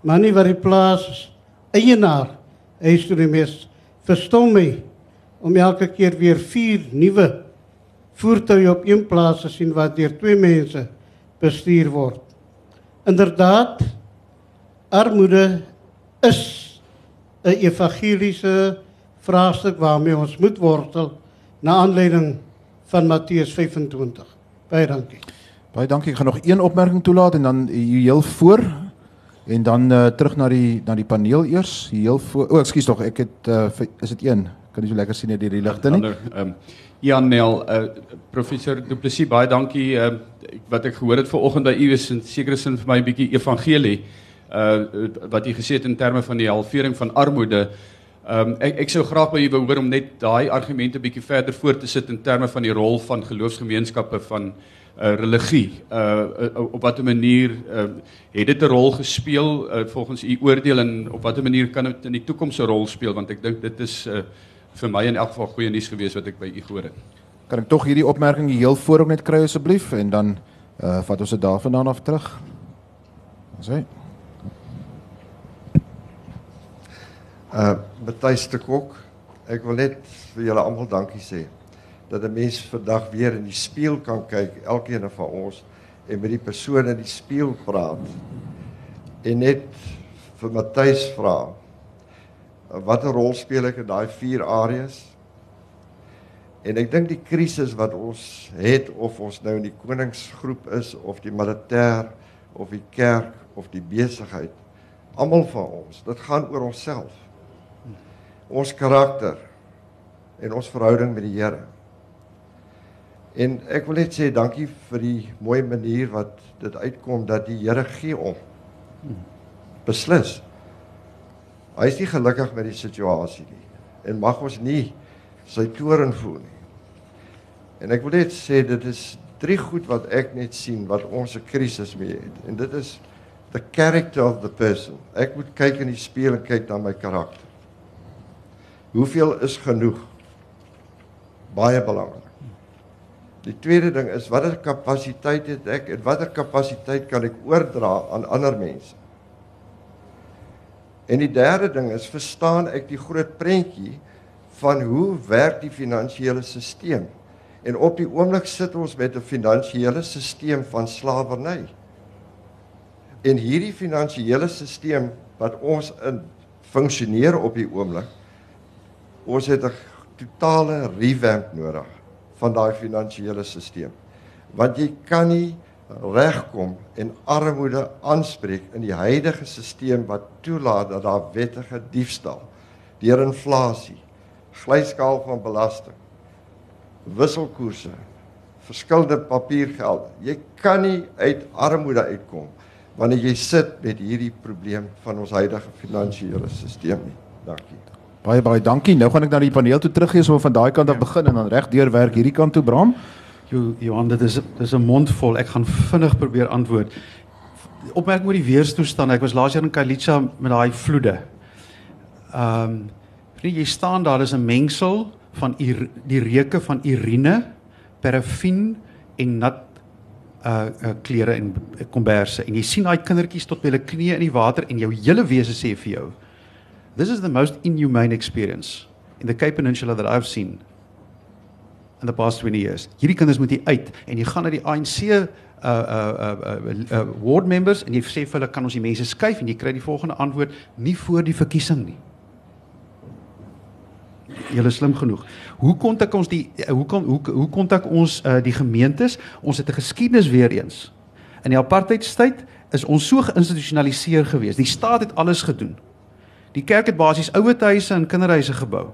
Maar nie wat die plaas eienaar hy is toe neem is. Verstom my om elke keer weer vier nuwe voertuie op een plaas te sien wat deur twee mense bestuur word. Inderdaad armoede is 'n evangeliese vraagstuk waarmee ons moet wortel na aanleiding van Matteus 25. Baie dankie. Baie dankie. Ek gaan nog een opmerking toelaat en dan heel voor en dan uh, terug na die na die paneel eers. Heel voor. O, oh, ekskuus tog, ek het uh, is dit een kan jy so lekker sien hierdie ligte nie. Ehm um, Jan Nel, uh, professor Du Plessis, baie dankie uh, wat ek gehoor het vanoggend by u is in sekere sin vir my 'n bietjie evangelie uh wat u gesê het in terme van die halvering van armoede. Ehm um, ek ek sou graag by u wou hoor om net daai argumente bietjie verder voort te sit in terme van die rol van geloofsgemeenskappe van uh religie. Uh, uh op watter manier uh het dit 'n rol gespeel uh, volgens u oordeel en op watter manier kan dit in die toekoms 'n rol speel want ek dink dit is uh vir my in elk geval goeie nuus gewees wat ek by u gehoor het. Kan ek tog hierdie opmerking heel voor ook net kry asseblief en dan uh vat ons dit daarvandaan af terug. Ons sê Uh Matthys de Kok, ek wil net vir julle almal dankie sê dat 'n mens vandag weer in die spieël kan kyk, elkeen van ons en met die persoon in die spieël praat. En net vir Matthys vra watter rol speel ek in daai vier areas? En ek dink die krisis wat ons het of ons nou in die koningsgroep is of die militêr of die kerk of die besigheid, almal van ons, dit gaan oor onsself. Ons karakter en ons verhouding met die Here. En ek wil net sê dankie vir die mooi manier wat dit uitkom dat die Here gee om. Beslis. Hy is nie gelukkig met die situasie nie en mag ons nie sy toorn voel nie. En ek wil net sê dit is drie goed wat ek net sien wat ons 'n krisis mee het en dit is the character of the person. Ek moet kyk in die spieël en kyk na my karakter. Hoeveel is genoeg? Baie belangrik. Die tweede ding is watter kapasiteit het ek en watter kapasiteit kan ek oordra aan ander mense? En die derde ding is verstaan ek die groot prentjie van hoe werk die finansiële stelsel? En op die oomblik sit ons met 'n finansiële stelsel van slawerny. En hierdie finansiële stelsel wat ons in funksioneer op die oomblik, ons het 'n totale revamp nodig van daai finansiële stelsel. Want jy kan nie regkom en armoede aanspreek in die huidige stelsel wat toelaat dat daar wettige diefstal deur inflasie, glyskaal van belasting, wisselkoerse, verskillende papiergeld. Jy kan nie uit armoede uitkom wanneer jy sit met hierdie probleem van ons huidige finansiële stelsel nie. Dankie. Baie baie dankie. Nou gaan ek na die paneel toe teruggee so van daai kant af begin en dan reg deur werk hierdie kant toe Bram. Jo Johan, dit is dis 'n mond vol. Ek gaan vinnig probeer antwoord. opmerking oor die weerstoestand. Ek was laas jaar in Kailicha met daai vloede. Ehm um, jy staan daar is 'n mengsel van ur, die reuke van urine, parafin en nat uh, uh klere en komberse en jy sien daai kindertjies tot by hulle knieë in die water en jou hele wese sê vir jou this is the most inhumane experience in the Cape Peninsula that I've seen in the past 20 years. Hierdie kinders moet hier uit en jy gaan na die ANC uh uh uh, uh, uh ward members en jy sê vir hulle kan ons die mense skuif en jy kry die volgende antwoord nie voor die verkiesing nie. Julle slim genoeg. Hoe kontak ons die hoe kom hoe hoe kontak ons uh, die gemeentes? Ons het 'n geskiedenis weer eens. In die apartheidstyd is ons so geïnstitusionaliseer gewees. Die staat het alles gedoen. Die kerk het basies ouer huise en kinderhuise gebou.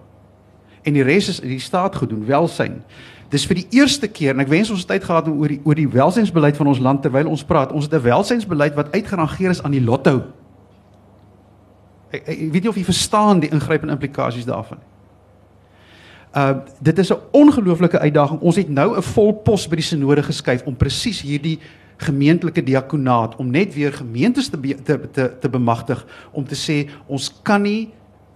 En die res is die staat gedoen, welsyn. Dis vir die eerste keer en ek wens ons het tyd gehad om oor die oor die welsynsbeleid van ons land terwyl ons praat. Ons het 'n welsynsbeleid wat uitgerangeer is aan die lotto. Ek, ek weet nie of jy verstaan die ingrypende implikasies daarvan nie. Uh dit is 'n ongelooflike uitdaging. Ons het nou 'n vol pos by die sinode geskuif om presies hierdie gemeentelike diakonaat om net weer gemeentes te be, te, te te bemagtig om te sê ons kan nie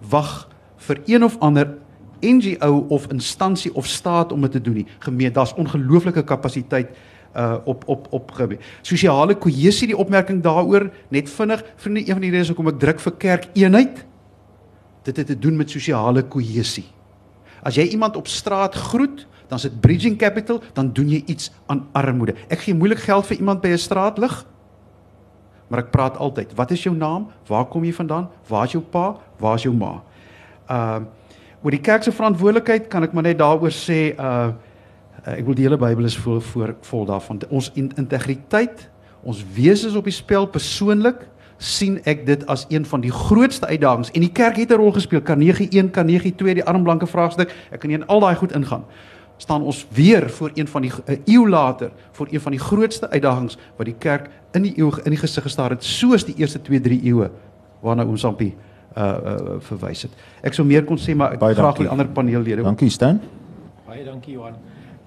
wag vir een of ander NGO of instansie of staat om dit te doen nie. Gemeente, daar's ongelooflike kapasiteit uh op op op gebied. Sosiale kohesie die opmerking daaroor net vinnig vriende een van die redes hoekom ek druk vir kerk eenheid. Dit het te doen met sosiale kohesie. As jy iemand op straat groet, dan is dit bridging capital, dan doen jy iets aan armoede. Ek gee moeilik geld vir iemand by 'n straatlig. Maar ek praat altyd, wat is jou naam? Waar kom jy vandaan? Waar is jou pa? Waar is jou ma? Uh oor die kerk se verantwoordelikheid kan ek maar net daaroor sê uh ek wil die hele Bybel is vol voor vol daarvan. Ons integriteit, ons wese is op die spel persoonlik sien ek dit as een van die grootste uitdagings. En die kerk het 'n rol gespeel. Kan 91 kan 92 die armblanke vraagstuk. Ek kan nie in al daai goed ingaan. Staan ons weer voor een van die 'n eeu later voor een van die grootste uitdagings wat die kerk in die eeu in die gesig gestaar het soos die eerste 2 3 eeue. Waarna ons Sampie uh, uh verwys het. Ek sou meer kon sê maar ek graag die ander paneellede dankie Stan. Baie dankie Johan.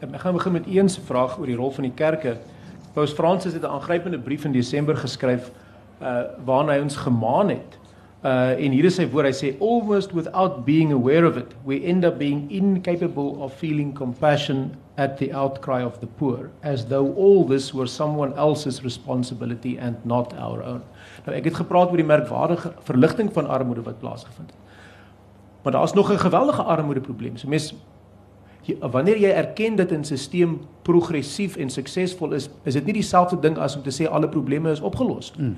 Ek gaan begin met een se vraag oor die rol van die kerke. Paus Fransis het 'n aangrypende brief in Desember geskryf uh waarna hy ons gemaan het. Uh en hier is sy woord, hy sê almost without being aware of it, we end up being incapable of feeling compassion at the outcry of the poor as though all this were someone else's responsibility and not our own. Nou ek het gepraat oor die merkwaardige verligting van armoede wat plaasgevind het. Maar daar's nog 'n geweldige armoede probleem. So mense wanneer jy erken dat 'n stelsel progressief en suksesvol is, is dit nie dieselfde ding as om te sê alle probleme is opgelos nie. Mm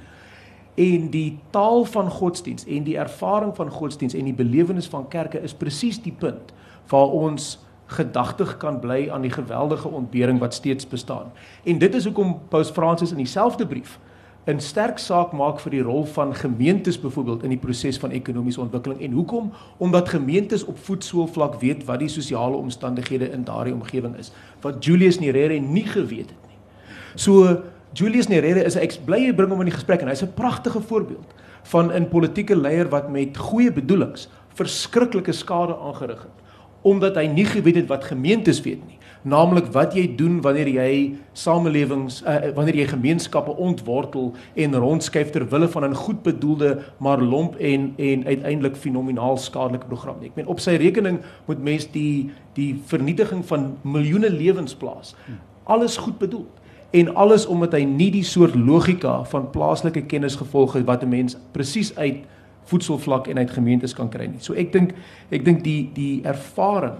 en die taal van godsdiens en die ervaring van godsdiens en die belewenis van kerke is presies die punt waar ons gedagtig kan bly aan die geweldige ontbering wat steeds bestaan. En dit is hoekom Paus Fransis in dieselfde brief 'n sterk saak maak vir die rol van gemeentes byvoorbeeld in die proses van ekonomiese ontwikkeling. En hoekom? Omdat gemeentes op voetsoolvlak weet wat die sosiale omstandighede in daardie omgewing is wat Julius Nyerere nie geweet het nie. So Julius Nyerere is ek bly jy bring hom in die gesprek en hy's 'n pragtige voorbeeld van 'n politieke leier wat met goeie bedoelings verskriklike skade aangerig het omdat hy nie geweet het wat gemeentes weet nie naamlik wat jy doen wanneer jy samelewings uh, wanneer jy gemeenskappe ontwortel en rondskuif ter wille van 'n goed bedoelde maar lomp en en uiteindelik fenomenaal skadelike program. Ek meen op sy rekening moet mens die die vernietiging van miljoene lewens plaas. Alles goed bedoel en alles omdat hy nie die soort logika van plaaslike kennis gevolg het wat 'n mens presies uit voedselvlak en uit gemeentes kan kry nie. So ek dink ek dink die die ervaring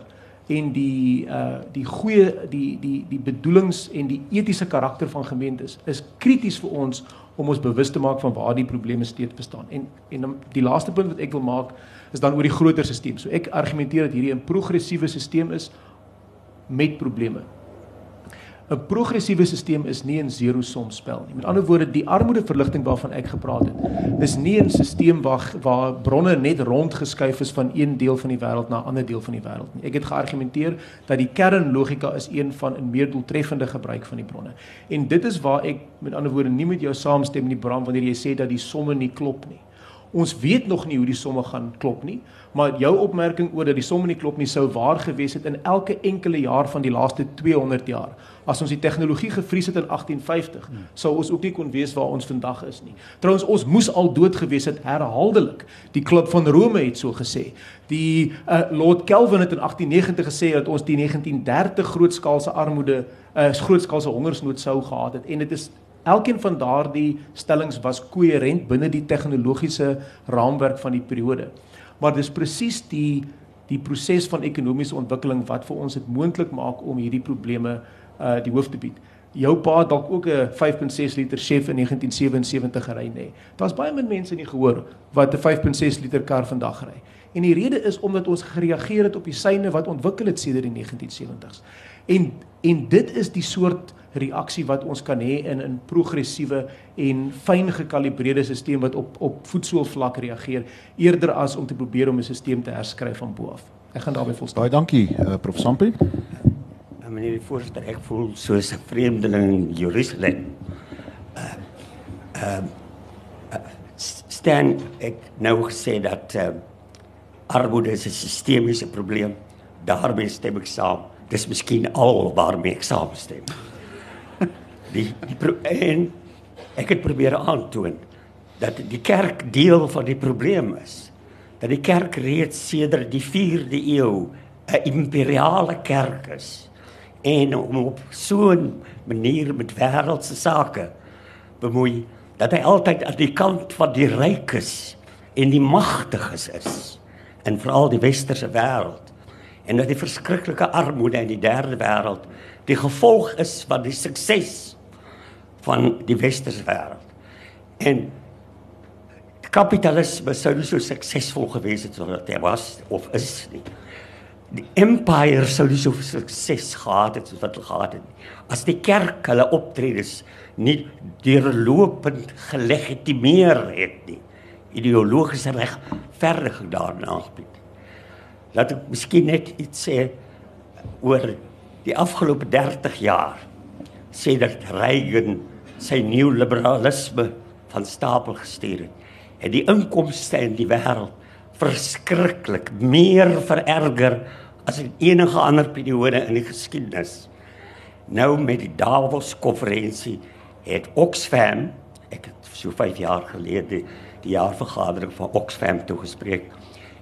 en die uh die goeie die die die bedoelings en die etiese karakter van gemeentes is krities vir ons om ons bewus te maak van waar die probleme steeds bestaan. En en die laaste punt wat ek wil maak is dan oor die groter stelsel. So ek argumenteer dat hierdie 'n progressiewe stelsel is met probleme. 'n progressiewe stelsel is nie 'n zero-som spel nie. Met ander woorde, die armoedeverligting waarvan ek gepraat het, is nie 'n stelsel waar waar bronne net rondgeskuif is van een deel van die wêreld na 'n ander deel van die wêreld nie. Ek het geargumenteer dat die kernlogika is een van 'n meer doeltreffende gebruik van die bronne. En dit is waar ek met ander woorde nie met jou saamstem nie, Bram, wanneer jy sê dat die somme nie klop nie Ons weet nog nie hoe die somme gaan klop nie, maar jou opmerking oor dat die somme nie klop nie sou waar gewees het in elke enkele jaar van die laaste 200 jaar. As ons die tegnologie gevries het in 1850, sou ons ook nie kon wees waar ons vandag is nie. Trouwens ons moes al dood gewees het herhaaldelik. Die klub van Rome het so gesê. Die uh, Lord Kelvin het in 1890 gesê dat ons die 1930 grootskaalse armoede, 'n uh, grootskaalse hongersnood sou gehad het en dit is Elkeen van daardie stellings was koherent binne die tegnologiese raamwerk van die periode. Maar dis presies die die proses van ekonomiese ontwikkeling wat vir ons dit moontlik maak om hierdie probleme uh die hoof te bied. Jou pa dalk ook 'n 5.6 liter Chef in 1977 gery nê. Daar's baie min mense nie gehoor wat 'n 5.6 liter kar vandag ry. En die rede is omdat ons gereageer het op die syne wat ontwikkel het sedert die 1970s. En en dit is die soort reaksie wat ons kan hê in 'n progressiewe en fyn gekalibreerde stelsel wat op op voetsoolvlak reageer eerder as om te probeer om 'n stelsel te herskryf van bo af. Ek gaan daarmee volstaan. Baie dankie, uh, Prof Sampie. Uh, meneer die voorsitter, ek voel soos 'n vreemdeling in Jerusalem. Uh, uh, uh, Stan ek nou gesê dat uh, armoede 'n sistemiese probleem. Daarmee stem ek saam. Dis miskien al waarmee ek saamstem. Die, die en ek het probeer aantoon dat die kerk deel van die probleem is. Dat die kerk reeds sedert die 4de eeu 'n imperiale kerk is. En om op so 'n manier met wêreldse sake bemoei dat hy altyd aan die kant van die rykes en die magtiges is. En veral die westerse wêreld. En dat die verskriklike armoede in die derde wêreld die gevolg is van die sukses van die westerse wêreld. En kapitalisme sou nie so suksesvol gewees het soos dit was of is nie. Die empire sou nie so sukses gehad het soos wat hulle gehad het nie. As die kerk hulle optredes nie deurlopend gelegitimeer het nie. Ideologiese regverdiging daarna gebied. Laat ek miskien net iets sê oor die afgelope 30 jaar sê dat Reagan sy nuwe liberalisme van stapel gestuur het. Het die inkomste in die wêreld verskriklik meer vererger as in enige ander periode in die geskiedenis. Nou met die Davos konferensie het Oxfam, ek het so 5 jaar gelede die jaarvergadering van Oxfam toe gespreek,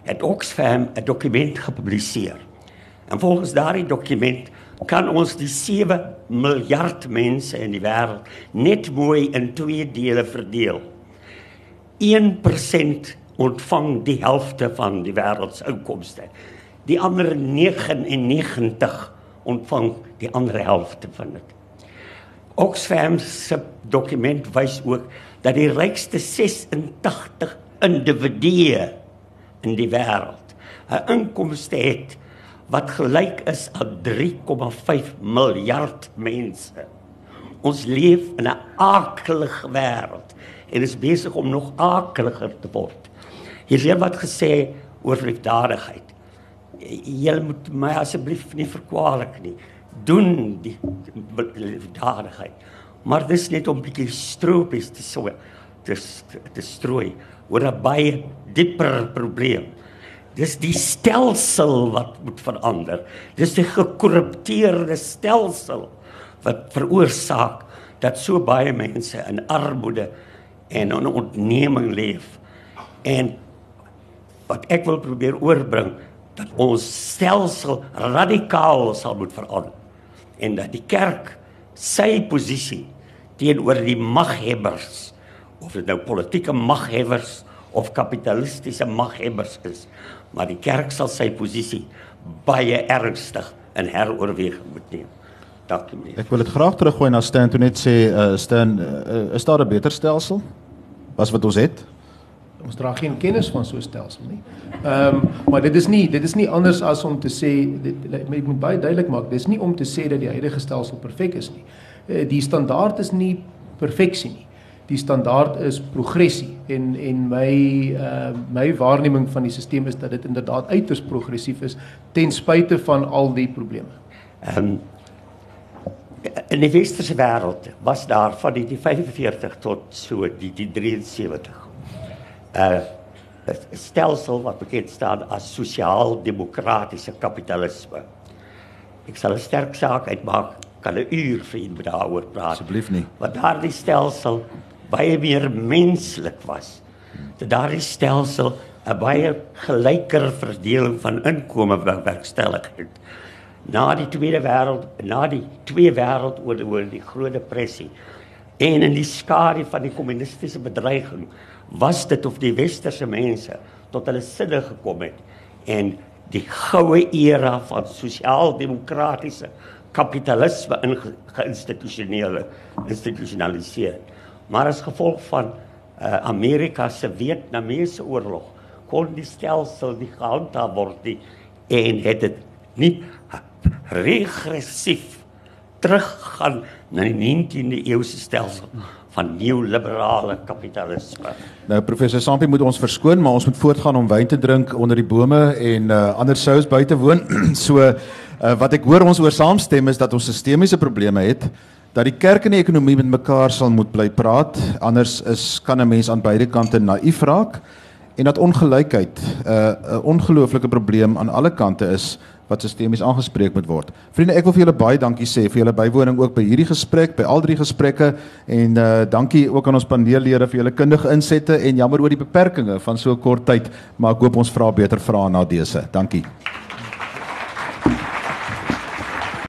het Oxfam 'n dokument gepubliseer. En volgens daardie dokument kan ons die 7 miljard mense in die wêreld net mooi in twee dele verdeel. 1% ontvang die helfte van die wêreld se inkomste. Die ander 99 ontvang die ander helfte van dit. Oxfam se dokument wys ook dat die rykste 86 individue in die wêreld 'n inkomste het wat gelyk is aan 3,5 miljard mense. Ons leef in 'n akelige wêreld en is besig om nog akeliger te word. Hier is wat gesê oor liefdadigheid. Jy moet my asseblief nie verkwalik nie. Doen die liefdadigheid. Maar dis net om bietjie stropies te so te te strooi oor 'n baie dieper probleem. Dis die stelsel wat moet verander. Dis die gekorrupteerde stelsel wat veroorsaak dat so baie mense in armoede en in ontneming leef. En wat ek wil probeer oorbring dat ons stelsel radikaal sal moet verander en dat die kerk sy posisie teenoor die maghebbers of dit nou politieke maghebbers of kapitalistiese maghebbers is maar die kerk sal sy posisie baie ernstig in heroorweging moet neem. Dankie meneer. Ek wil dit graag teruggooi na Stan toe net sê uh Stan uh, is daar 'n beter stelsel as wat ons het? Ons dra geen kennis van so 'n stelsel nie. Ehm um, maar dit is nie dit is nie anders as om te sê dit ek moet baie duidelik maak, dis nie om te sê dat die huidige stelsel perfek is nie. Uh, die standaard is nie perfeksie nie die standaard is progressie en en my uh my waarneming van die stelsel is dat dit inderdaad uiters progressief is ten spyte van al die probleme. Ehm um, in die westerse wêreld was daar van die, die 45 tot so die die 73. Uh stelsel wat bekend staan as sosiaal-demokratiese kapitalisme. Ek sal 'n sterk saak uitmaak, kan 'n uur vir u daaroor praat. Asseblief nie. Wat daardie stelsel baie meer menslik was. Dat daardie stelsel 'n baie gelyker verdeling van inkome bewerkstellig het. Na die Tweede Wêreld, na die twee wêreldoorloë, die Groot Depressie en in die skare van die kommunistiese bedreiging was dit of die westerse mense tot hulle sinne gekom het en die goue era van sosiaal-demokratiese kapitalisme geïnstitusionele institusionaliseer. Maar as gevolg van uh, Amerika se Vietnamese oorlog kon die stelsel nie gehandhaaf word nie en het dit nie regressief teruggaan na die 19de eeuse stelsel van neoliberale kapitalisme. Nou professor Sampi moet ons verskoon, maar ons moet voortgaan om wyn te drink onder die bome en uh, ander sous buite woon. so uh, wat ek hoor ons oor saamstem is dat ons sistemiese probleme het dat die kerk en die ekonomie met mekaar sal moet bly praat anders is kan 'n mens aan beide kante naïef raak en dat ongelykheid 'n uh, 'n ongelooflike probleem aan alle kante is wat sistemies aangespreek moet word. Vriende, ek wil vir julle baie dankie sê vir julle bywoning ook by hierdie gesprek, by al drie gesprekke en uh dankie ook aan ons paneellede vir julle kundige insette en jammer oor die beperkings van so kort tyd, maar ek hoop ons vra beter vrae na dese. Dankie.